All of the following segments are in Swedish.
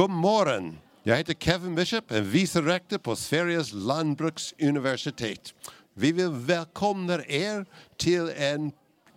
God morgon! Jag heter Kevin Bishop, är vice rektor på Sveriges lantbruksuniversitet. Vi vill välkomna er till en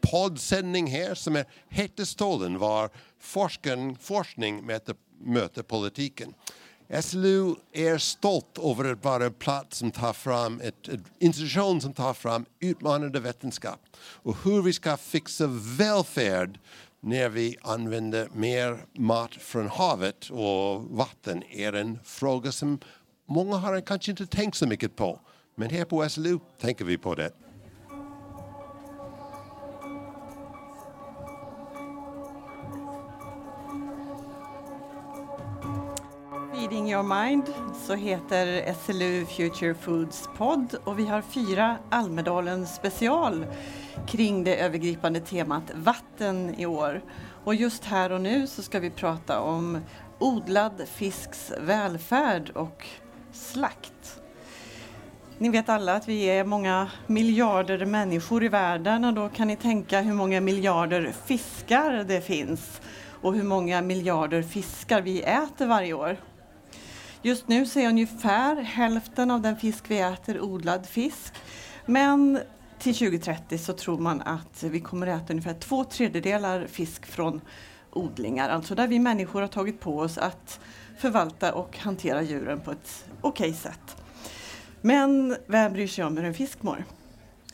poddsändning här som är Hetestolen var forskning, forskning möter, möter politiken. SLU är stolt över att vara en plats som tar fram, ett, ett institution som tar fram utmanande vetenskap och hur vi ska fixa välfärd när vi använder mer mat från havet och vatten är en fråga som många har kanske inte tänkt så mycket på. Men här på SLU tänker vi på det. Feeding your mind så heter SLU Future Foods podd och vi har fyra Almedalen special kring det övergripande temat vatten i år. Och just här och nu så ska vi prata om odlad fisks välfärd och slakt. Ni vet alla att vi är många miljarder människor i världen och då kan ni tänka hur många miljarder fiskar det finns och hur många miljarder fiskar vi äter varje år. Just nu så är ungefär hälften av den fisk vi äter odlad fisk. Men till 2030 så tror man att vi kommer äta ungefär två tredjedelar fisk från odlingar. Alltså där vi människor har tagit på oss att förvalta och hantera djuren på ett okej okay sätt. Men vem bryr sig om hur en fisk mår?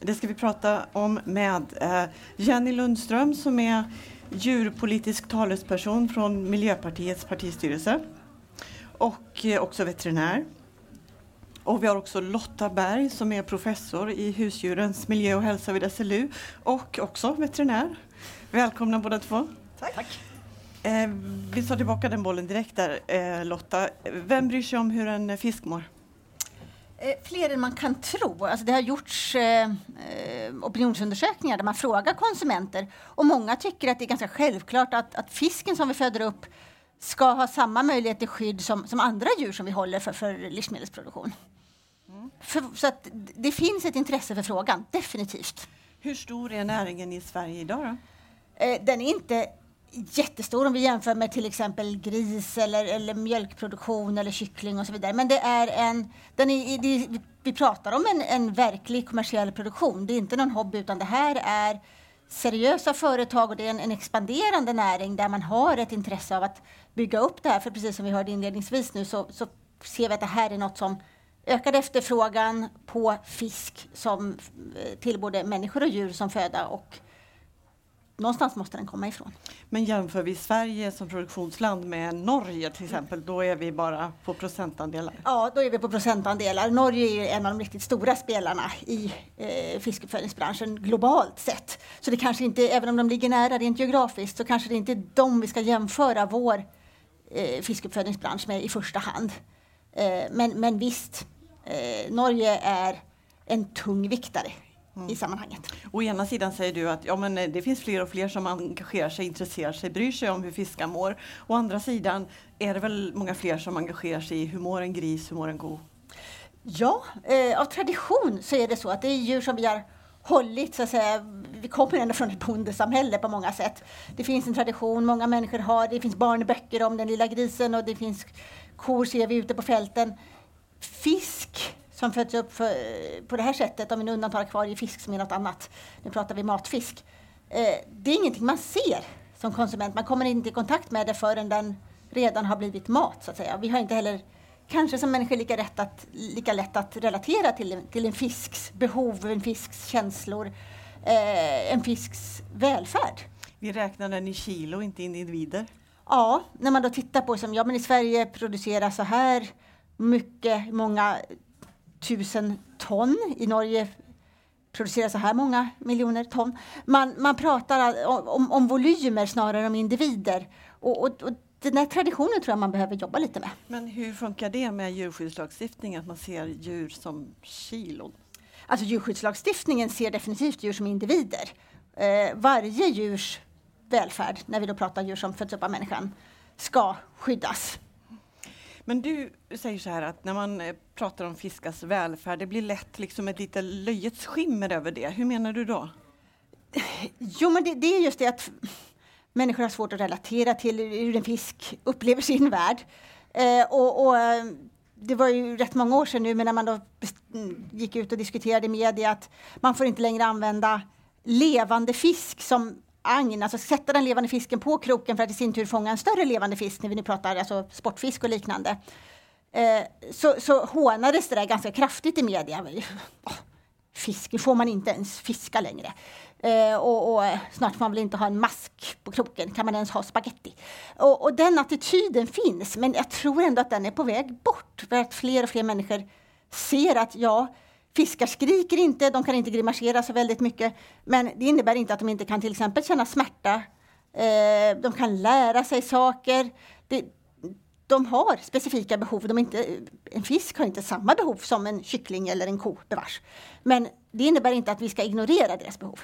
Det ska vi prata om med eh, Jenny Lundström som är djurpolitisk talesperson från Miljöpartiets partistyrelse och eh, också veterinär. Och vi har också Lotta Berg som är professor i husdjurens miljö och hälsa vid SLU och också veterinär. Välkomna båda två. Tack. Tack. Eh, vi tar tillbaka den bollen direkt där eh, Lotta. Vem bryr sig om hur en fisk mår? Eh, fler än man kan tro. Alltså det har gjorts eh, opinionsundersökningar där man frågar konsumenter och många tycker att det är ganska självklart att, att fisken som vi föder upp ska ha samma möjlighet till skydd som, som andra djur som vi håller för, för livsmedelsproduktion. Mm. För, så att det finns ett intresse för frågan, definitivt. Hur stor är näringen i Sverige idag? Då? Eh, den är inte jättestor om vi jämför med till exempel gris eller, eller mjölkproduktion eller kyckling och så vidare. Men det är en, den är, det, vi pratar om en, en verklig kommersiell produktion. Det är inte någon hobby utan det här är seriösa företag och det är en, en, expanderande näring där man har ett intresse av att bygga upp det här. För precis som vi hörde inledningsvis nu så, så ser vi att det här är något som ökar efterfrågan på fisk som eh, till både människor och djur som föda och någonstans måste den komma ifrån. Men jämför vi Sverige som produktionsland med Norge till exempel, då är vi bara på procentandelar? Ja, då är vi på procentandelar. Norge är en av de riktigt stora spelarna i eh, fiskuppfödningsbranschen globalt sett. Så det kanske inte, även om de ligger nära rent geografiskt, så kanske det inte är de vi ska jämföra vår eh, fiskuppfödningsbransch med i första hand. Eh, men, men visst, eh, Norge är en tung viktare Mm. i sammanhanget. Å ena sidan säger du att ja, men det finns fler och fler som engagerar sig, intresserar sig, bryr sig om hur fiskar mår. Å andra sidan är det väl många fler som engagerar sig i hur mår en gris, hur mår en ko? Ja, eh, av tradition så är det så att det är djur som vi har hållit, så att säga. Vi kommer ändå från ett bondesamhälle på många sätt. Det finns en tradition, många människor har, det finns barnböcker om den lilla grisen och det finns kor ser vi ute på fälten. Fisk som föds upp för, på det här sättet, om vi nu undantar akvariefisk som är något annat. Nu pratar vi matfisk. Eh, det är ingenting man ser som konsument. Man kommer inte i kontakt med det förrän den redan har blivit mat. Så att säga. Vi har inte heller kanske som människor lika, rätt att, lika lätt att relatera till, till en fisks behov, en fisks känslor, eh, en fisks välfärd. Vi räknar den i kilo, inte i individer. Ja, när man då tittar på som ja, men i Sverige produceras så här mycket, många tusen ton. I Norge produceras så här många miljoner ton. Man, man pratar om, om volymer snarare än om individer. Och, och, och den här traditionen tror jag man behöver jobba lite med. Men hur funkar det med djurskyddslagstiftningen, att man ser djur som kilon? Alltså djurskyddslagstiftningen ser definitivt djur som individer. Eh, varje djurs välfärd, när vi då pratar djur som föds upp av människan, ska skyddas. Men du säger så här att när man eh, pratar om fiskars välfärd, det blir lätt liksom ett lite löjets skimmer över det. Hur menar du då? Jo, men det, det är just det att människor har svårt att relatera till hur en fisk upplever sin värld. Eh, och, och, eh, det var ju rätt många år sedan nu, men när man då mm, gick ut och diskuterade i media att man får inte längre använda levande fisk som agn, alltså sätta den levande fisken på kroken för att i sin tur fånga en större levande fisk när vi nu pratar alltså sportfisk och liknande. Eh, så, så hånades det där ganska kraftigt i media. Fisk, nu får man inte ens fiska längre. Eh, och, och, eh, snart får man väl inte ha en mask på kroken, kan man ens ha spaghetti? Och, och, den attityden finns, men jag tror ändå att den är på väg bort för att fler och fler människor ser att ja, fiskar skriker inte, de kan inte grimasera så väldigt mycket, men det innebär inte att de inte kan till exempel känna smärta. Eh, de kan lära sig saker. Det, de har specifika behov. De inte, en fisk har inte samma behov som en kyckling eller en ko bevars. Men det innebär inte att vi ska ignorera deras behov.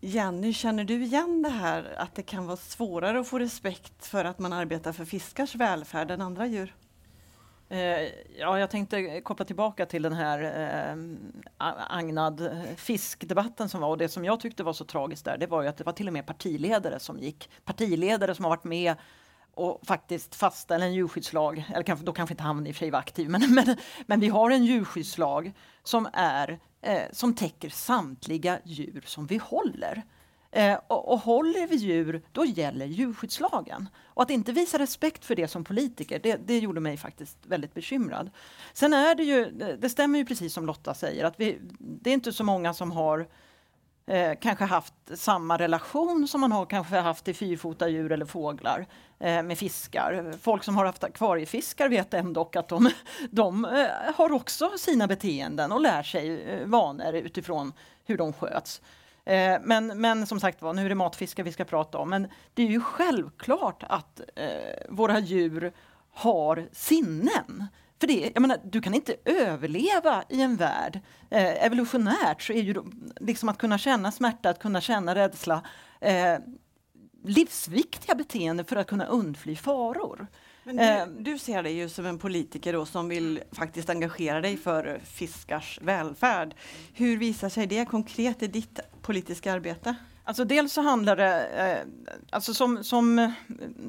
Jenny, känner du igen det här att det kan vara svårare att få respekt för att man arbetar för fiskars välfärd än andra djur? Eh, ja, jag tänkte koppla tillbaka till den här eh, agnad fiskdebatten som var. Och det som jag tyckte var så tragiskt där, det var ju att det var till och med partiledare som gick, partiledare som har varit med och faktiskt fastställa en djurskyddslag, eller kanske, då kanske inte han i och för sig var aktiv, men, men, men vi har en djurskyddslag som, är, eh, som täcker samtliga djur som vi håller. Eh, och, och, håller vi djur, då gäller djurskyddslagen. Och att inte visa respekt för det som politiker, det, det gjorde mig faktiskt väldigt bekymrad. Sen är det ju, det stämmer ju precis som Lotta säger, att vi, det är inte så många som har eh, kanske haft samma relation som man har kanske haft till fyrfota djur eller fåglar eh, med fiskar. Folk som har haft akvariefiskar vet ändå att de, de eh, har också sina beteenden och lär sig eh, vanor utifrån hur de sköts. Eh, men, men som sagt var, nu är det matfiskar vi ska prata om. Men det är ju självklart att eh, våra djur har sinnen. För det, jag menar, du kan inte överleva i en värld. Eh, evolutionärt så är ju liksom att kunna känna smärta, att kunna känna rädsla eh, livsviktiga beteenden för att kunna undfly faror. Men du, eh, du, ser dig ju som en politiker då som vill faktiskt engagera dig för fiskars välfärd. Hur visar sig det konkret i ditt politiska arbete? Alltså dels så handlar det, eh, alltså som, som,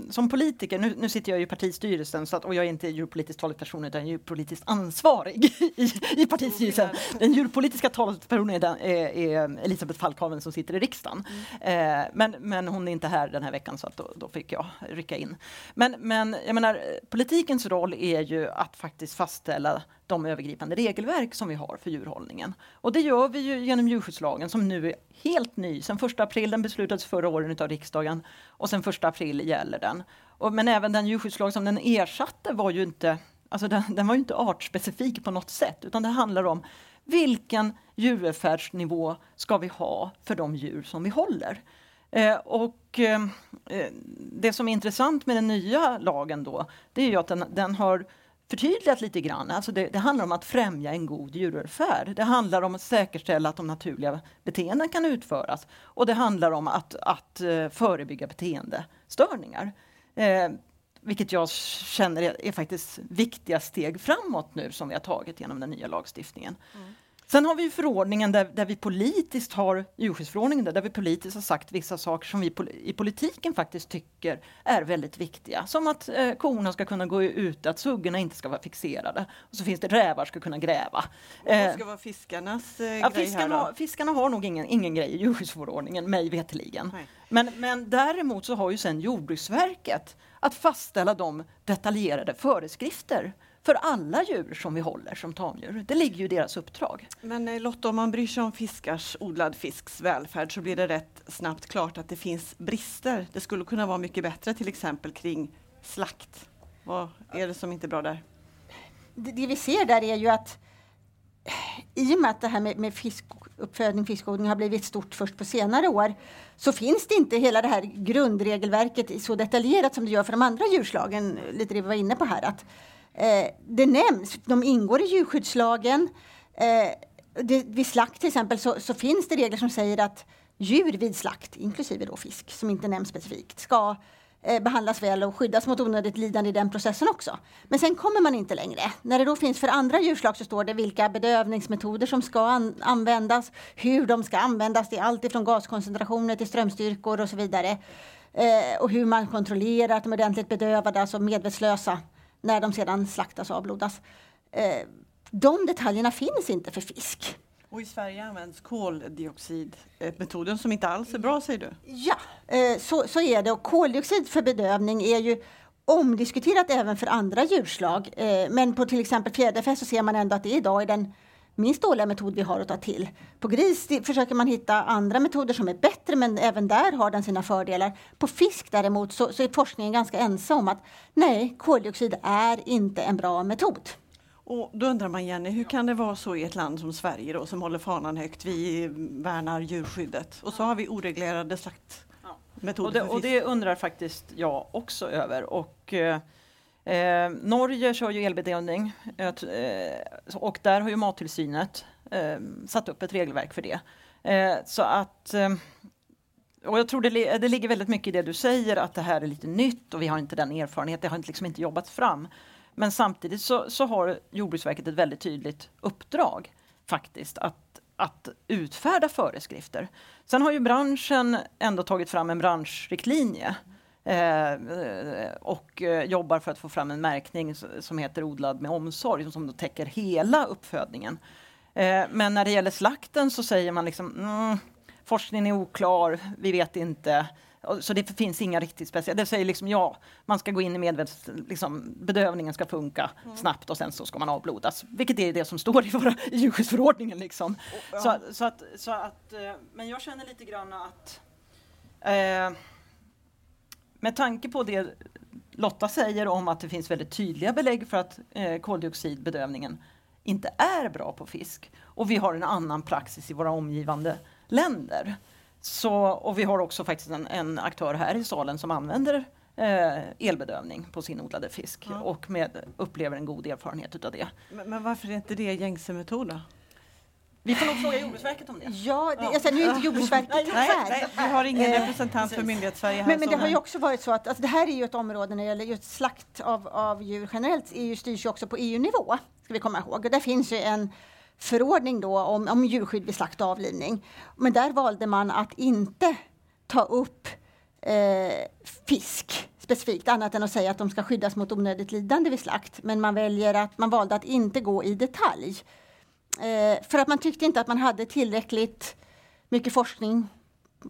som politiker, nu, nu sitter jag i partistyrelsen så att, och jag är inte djurpolitisk talesperson utan djurpolitiskt ansvarig i, i partistyrelsen. Den djurpolitiska talespersonen är, den, är, är Elisabeth Falkhaven som sitter i riksdagen. Mm. Eh, men, men hon är inte här den här veckan så att då, då fick jag rycka in. Men, men jag menar, politikens roll är ju att faktiskt fastställa de övergripande regelverk som vi har för djurhållningen. Och det gör vi ju genom djurskyddslagen som nu är helt ny. Sen 1 april, den beslutades förra året av riksdagen och sen 1 april gäller den. Och, men även den djurskyddslag som den ersatte var ju inte, alltså den, den var ju inte artspecifik på något sätt utan det handlar om vilken djurvälfärdsnivå ska vi ha för de djur som vi håller. Eh, och eh, eh det som är intressant med den nya lagen då, det är ju att den, den har förtydligat lite grann. Alltså det, det, handlar om att främja en god djurvälfärd. Det handlar om att säkerställa att de naturliga beteenden kan utföras och det handlar om att, att eh, förebygga beteendestörningar. Eh, vilket jag känner är, är, faktiskt viktiga steg framåt nu som vi har tagit genom den nya lagstiftningen. Mm. Sen har vi förordningen där, där vi politiskt har djurskyddsförordningen där, där vi politiskt har sagt vissa saker som vi i politiken faktiskt tycker är väldigt viktiga. Som att eh, korna ska kunna gå ut, att suggorna inte ska vara fixerade. Och så finns det rävar ska kunna gräva. Och vad ska vara fiskarnas eh, ja, grej fiskarna, här då? Fiskarna har nog ingen, ingen grej i djurskyddsförordningen, mig veterligen. Men, men däremot så har ju sen Jordbruksverket att fastställa de detaljerade föreskrifter för alla djur som vi håller som tamdjur. Det ligger ju i deras uppdrag. Men eh, Lotta, om man bryr sig om fiskars, odlad fisks välfärd så blir det rätt snabbt klart att det finns brister. Det skulle kunna vara mycket bättre till exempel kring slakt. Vad är det som inte är bra där? Det, det vi ser där är ju att i och med att det här med, med fiskuppfödning, fiskodling har blivit stort först på senare år så finns det inte hela det här grundregelverket så detaljerat som det gör för de andra djurslagen, lite det vi var inne på här. Att Eh, det nämns, de ingår i djurskyddslagen. Eh, det, vid slakt till exempel så, så, finns det regler som säger att djur vid slakt, inklusive då fisk som inte nämns specifikt, ska eh, behandlas väl och skyddas mot onödigt lidande i den processen också. Men sen kommer man inte längre. När det då finns för andra djurslag så står det vilka bedövningsmetoder som ska an användas, hur de ska användas, det är allt ifrån gaskoncentrationer till strömstyrkor och så vidare. Eh, och hur man kontrollerar att de är ordentligt bedövade, alltså medvetslösa när de sedan slaktas och avblodas. Eh, de detaljerna finns inte för fisk. Och i Sverige används koldioxidmetoden som inte alls är bra säger du? Ja, eh, så, så är det. Och koldioxid för bedövning är ju omdiskuterat även för andra djurslag. Eh, men på till exempel fjäderfä så ser man ändå att det idag är den minst dåliga metod vi har att ta till. På gris försöker man hitta andra metoder som är bättre men även där har den sina fördelar. På fisk däremot så, så är forskningen ganska ensam om att nej, koldioxid är inte en bra metod. Och då undrar man Jenny, hur kan det vara så i ett land som Sverige då, som håller fanan högt, vi värnar djurskyddet. Och så har vi oreglerade slaktmetoder och det, och det undrar faktiskt jag också över. Och, eh, Eh, Norge kör ju elbedövning eh, och där har ju Mattillsynet eh, satt upp ett regelverk för det. Eh, så att eh, och jag tror det, det ligger väldigt mycket i det du säger att det här är lite nytt och vi har inte den erfarenheten, det har liksom inte jobbats fram. Men samtidigt så, så har Jordbruksverket ett väldigt tydligt uppdrag faktiskt att, att utfärda föreskrifter. Sen har ju branschen ändå tagit fram en branschriktlinje eh, och eh, jobbar för att få fram en märkning som heter odlad med omsorg som då täcker hela uppfödningen. Eh, men när det gäller slakten så säger man liksom mm, forskningen är oklar, vi vet inte. Så det finns inga riktigt speciella. Det säger liksom ja, man ska gå in i medvets... Liksom, bedövningen ska funka mm. snabbt och sen så ska man avblodas. Vilket är det som står i, våra, djurskyddsförordningen. Liksom. Ja. Så, så, att, så att, eh, men jag känner lite grann att eh, med tanke på det Lotta säger om att det finns väldigt tydliga belägg för att eh, koldioxidbedövningen inte är bra på fisk och vi har en annan praxis i våra omgivande länder så, och vi har också faktiskt en, en aktör här i salen som använder eh, elbedövning på sin odlade fisk ja. och med, upplever en god erfarenhet utav det. Men, men varför är inte det gängse metod då? Vi får nog fråga Jordbruksverket om det. Ja, det, alltså, nu är inte Jordbruksverket nej, här. Nej, vi har ingen representant för Myndighetssverige här. Men, men det har ju också varit så att alltså, det här är ju ett område när det gäller just slakt av, av djur generellt, EU styrs ju också på EU-nivå, ska vi komma ihåg. Och där finns ju en förordning då om, om djurskydd vid slakt och avlivning. Men där valde man att inte ta upp eh, fisk specifikt, annat än att säga att de ska skyddas mot onödigt lidande vid slakt. Men man, väljer att, man valde att inte gå i detalj. Eh, för att man tyckte inte att man hade tillräckligt mycket forskning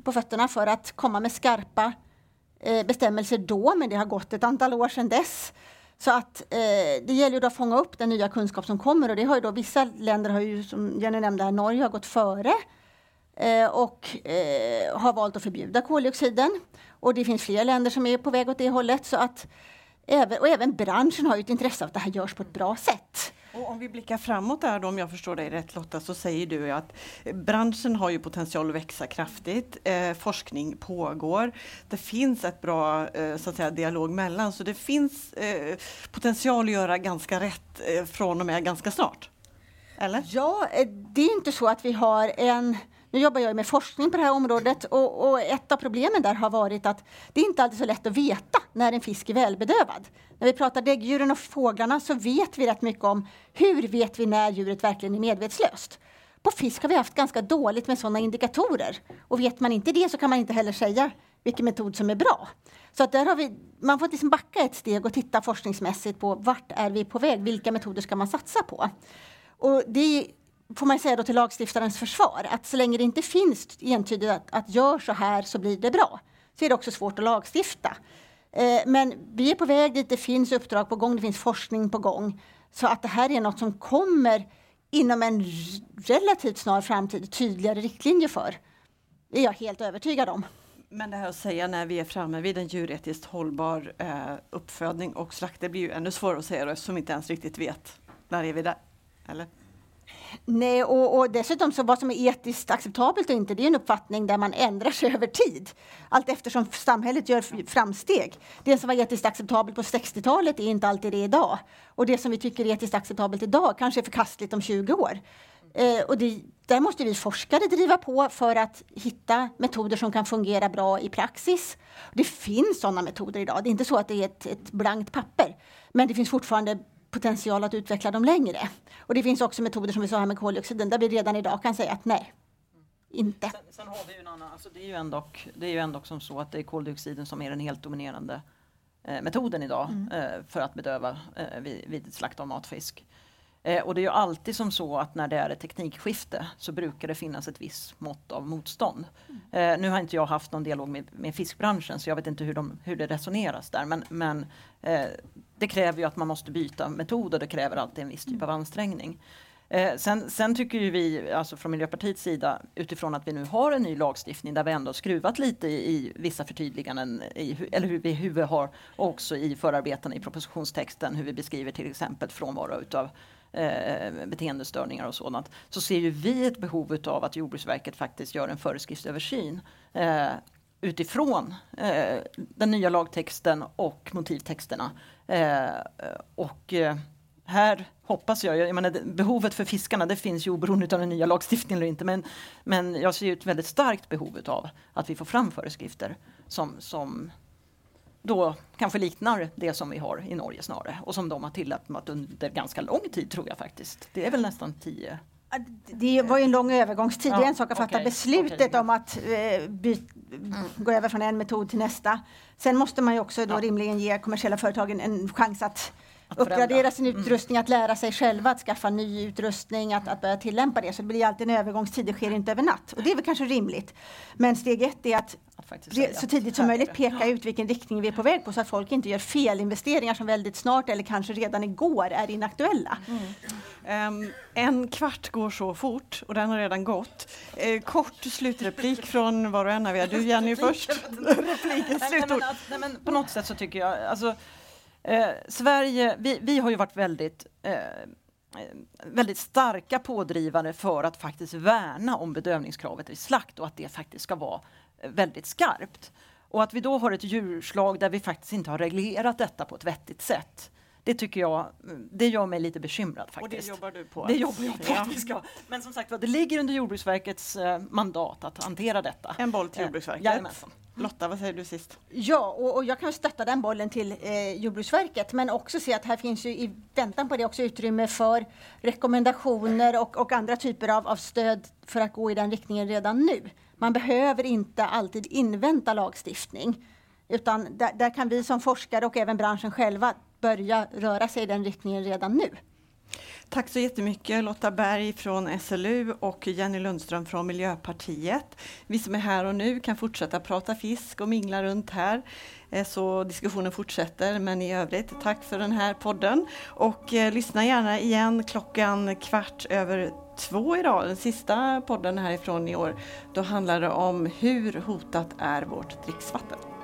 på fötterna för att komma med skarpa eh, bestämmelser då, men det har gått ett antal år sedan dess. Så att eh, det gäller ju då att fånga upp den nya kunskap som kommer och det har ju då vissa länder har ju som Jenny nämnde här, Norge har gått före eh, och eh, har valt att förbjuda koldioxiden. Och det finns fler länder som är på väg åt det hållet så att även, och även branschen har ju ett intresse av att det här görs på ett bra sätt. Och om vi blickar framåt där då, om jag förstår dig rätt Lotta, så säger du att branschen har ju potential att växa kraftigt. Eh, forskning pågår. Det finns ett bra eh, så att säga, dialog mellan, så det finns eh, potential att göra ganska rätt eh, från och med ganska snart. Eller? Ja, eh, det är inte så att vi har en nu jobbar jag med forskning på det här området och, och, ett av problemen där har varit att det är inte alltid så lätt att veta när en fisk är välbedövad. När vi pratar däggdjuren och fåglarna så vet vi rätt mycket om hur vet vi när djuret verkligen är medvetslöst. På fisk har vi haft ganska dåligt med sådana indikatorer och vet man inte det så kan man inte heller säga vilken metod som är bra. Så att där har vi, man får liksom backa ett steg och titta forskningsmässigt på vart är vi på väg, vilka metoder ska man satsa på? Och det får man säga då till lagstiftarens försvar, att så länge det inte finns entydigt att, att gör så här så blir det bra, så är det också svårt att lagstifta. Eh, men vi är på väg dit, det finns uppdrag på gång, det finns forskning på gång. Så att det här är något som kommer inom en relativt snar framtid tydligare riktlinjer för. Det är jag helt övertygad om. Men det här att säga när vi är framme vid en djuretiskt hållbar eh, uppfödning och slakt, det blir ju ännu svårare att säga då, eftersom vi inte ens riktigt vet när är vi där. Eller? Nej, och, och, dessutom så vad som är etiskt acceptabelt och inte, det är en uppfattning där man ändrar sig över tid. Allt eftersom samhället gör framsteg. Det som var etiskt acceptabelt på 60-talet är inte alltid det idag. Och det som vi tycker är etiskt acceptabelt idag kanske är förkastligt om 20 år. Eh, och det, där måste vi forskare driva på för att hitta metoder som kan fungera bra i praxis. Det finns sådana metoder idag. Det är inte så att det är ett, ett blankt papper. Men det finns fortfarande potential att utveckla dem längre. Och det finns också metoder som vi sa här med koldioxiden där vi redan idag kan säga att nej, inte. Sen, sen har vi ju en annan, alltså det är ju ändå, det är ju ändå som så att det är koldioxiden som är den helt dominerande eh, metoden idag mm. eh, för att bedöva eh, vid, vid slakt av matfisk. Eh, och det är ju alltid som så att när det är ett teknikskifte så brukar det finnas ett visst mått av motstånd. Mm. Eh, nu har inte jag haft någon dialog med, med fiskbranschen så jag vet inte hur, de, hur det resoneras där men, men eh, det kräver ju att man måste byta metod och det kräver alltid en viss typ av ansträngning. Eh, sen, sen, tycker ju vi, alltså från Miljöpartiets sida, utifrån att vi nu har en ny lagstiftning där vi ändå skruvat lite i, i vissa förtydliganden, i, eller hur vi, hur vi har också i förarbetena i propositionstexten, hur vi beskriver till exempel frånvaro utav eh, beteendestörningar och sådant, så ser ju vi ett behov av att Jordbruksverket faktiskt gör en föreskriftsöversyn eh, utifrån eh, den nya lagtexten och motivtexterna. Eh, och eh, här hoppas jag, jag menar, behovet för fiskarna det finns ju oberoende av den nya lagstiftningen eller inte men, men jag ser ett väldigt starkt behov av att vi får fram föreskrifter som, som då kanske liknar det som vi har i Norge snarare och som de har tillämpat under ganska lång tid tror jag faktiskt. Det är väl nästan tio det var ju en lång övergångstid. Ja, det är en sak att fatta okay, beslutet okay. om att eh, byt, mm. gå över från en metod till nästa. Sen måste man ju också då ja. rimligen ge kommersiella företagen en chans att att uppgradera sin mm. utrustning, mm. att lära sig själva att skaffa ny utrustning, att, att börja tillämpa det. Så det blir alltid en övergångstid, det sker inte över natt. Och det är väl kanske rimligt. Men steg ett är att, att så tidigt som möjligt peka ut vilken riktning vi är på väg på så att folk inte gör felinvesteringar som väldigt snart eller kanske redan igår är inaktuella. Mm. Um, en kvart går så fort och den har redan gått. Eh, kort slutreplik från var och en av er. Du Jenny först. Repliken, slutord. Nej, men, på något sätt så tycker jag, alltså, Eh, Sverige, vi, vi, har ju varit väldigt eh, väldigt starka pådrivare för att faktiskt värna om bedövningskravet i slakt och att det faktiskt ska vara väldigt skarpt. Och att vi då har ett djurslag där vi faktiskt inte har reglerat detta på ett vettigt sätt. Det tycker jag, det gör mig lite bekymrad faktiskt. Och det jobbar du på? Det jobbar jag på att vi ska. Men som sagt det ligger under Jordbruksverkets eh, mandat att hantera detta. En boll till Jordbruksverket? Jajamensan. Lotta, vad säger du sist? Ja, och, och jag kan stötta den bollen till eh, Jordbruksverket, men också se att här finns ju i väntan på det också utrymme för rekommendationer och, och andra typer av, av stöd för att gå i den riktningen redan nu. Man behöver inte alltid invänta lagstiftning, utan där, där kan vi som forskare och även branschen själva börja röra sig i den riktningen redan nu. Tack så jättemycket Lotta Berg från SLU och Jenny Lundström från Miljöpartiet. Vi som är här och nu kan fortsätta prata fisk och mingla runt här. Eh, så diskussionen fortsätter men i övrigt tack för den här podden och eh, lyssna gärna igen klockan kvart över två idag, den sista podden härifrån i år. Då handlar det om hur hotat är vårt dricksvatten.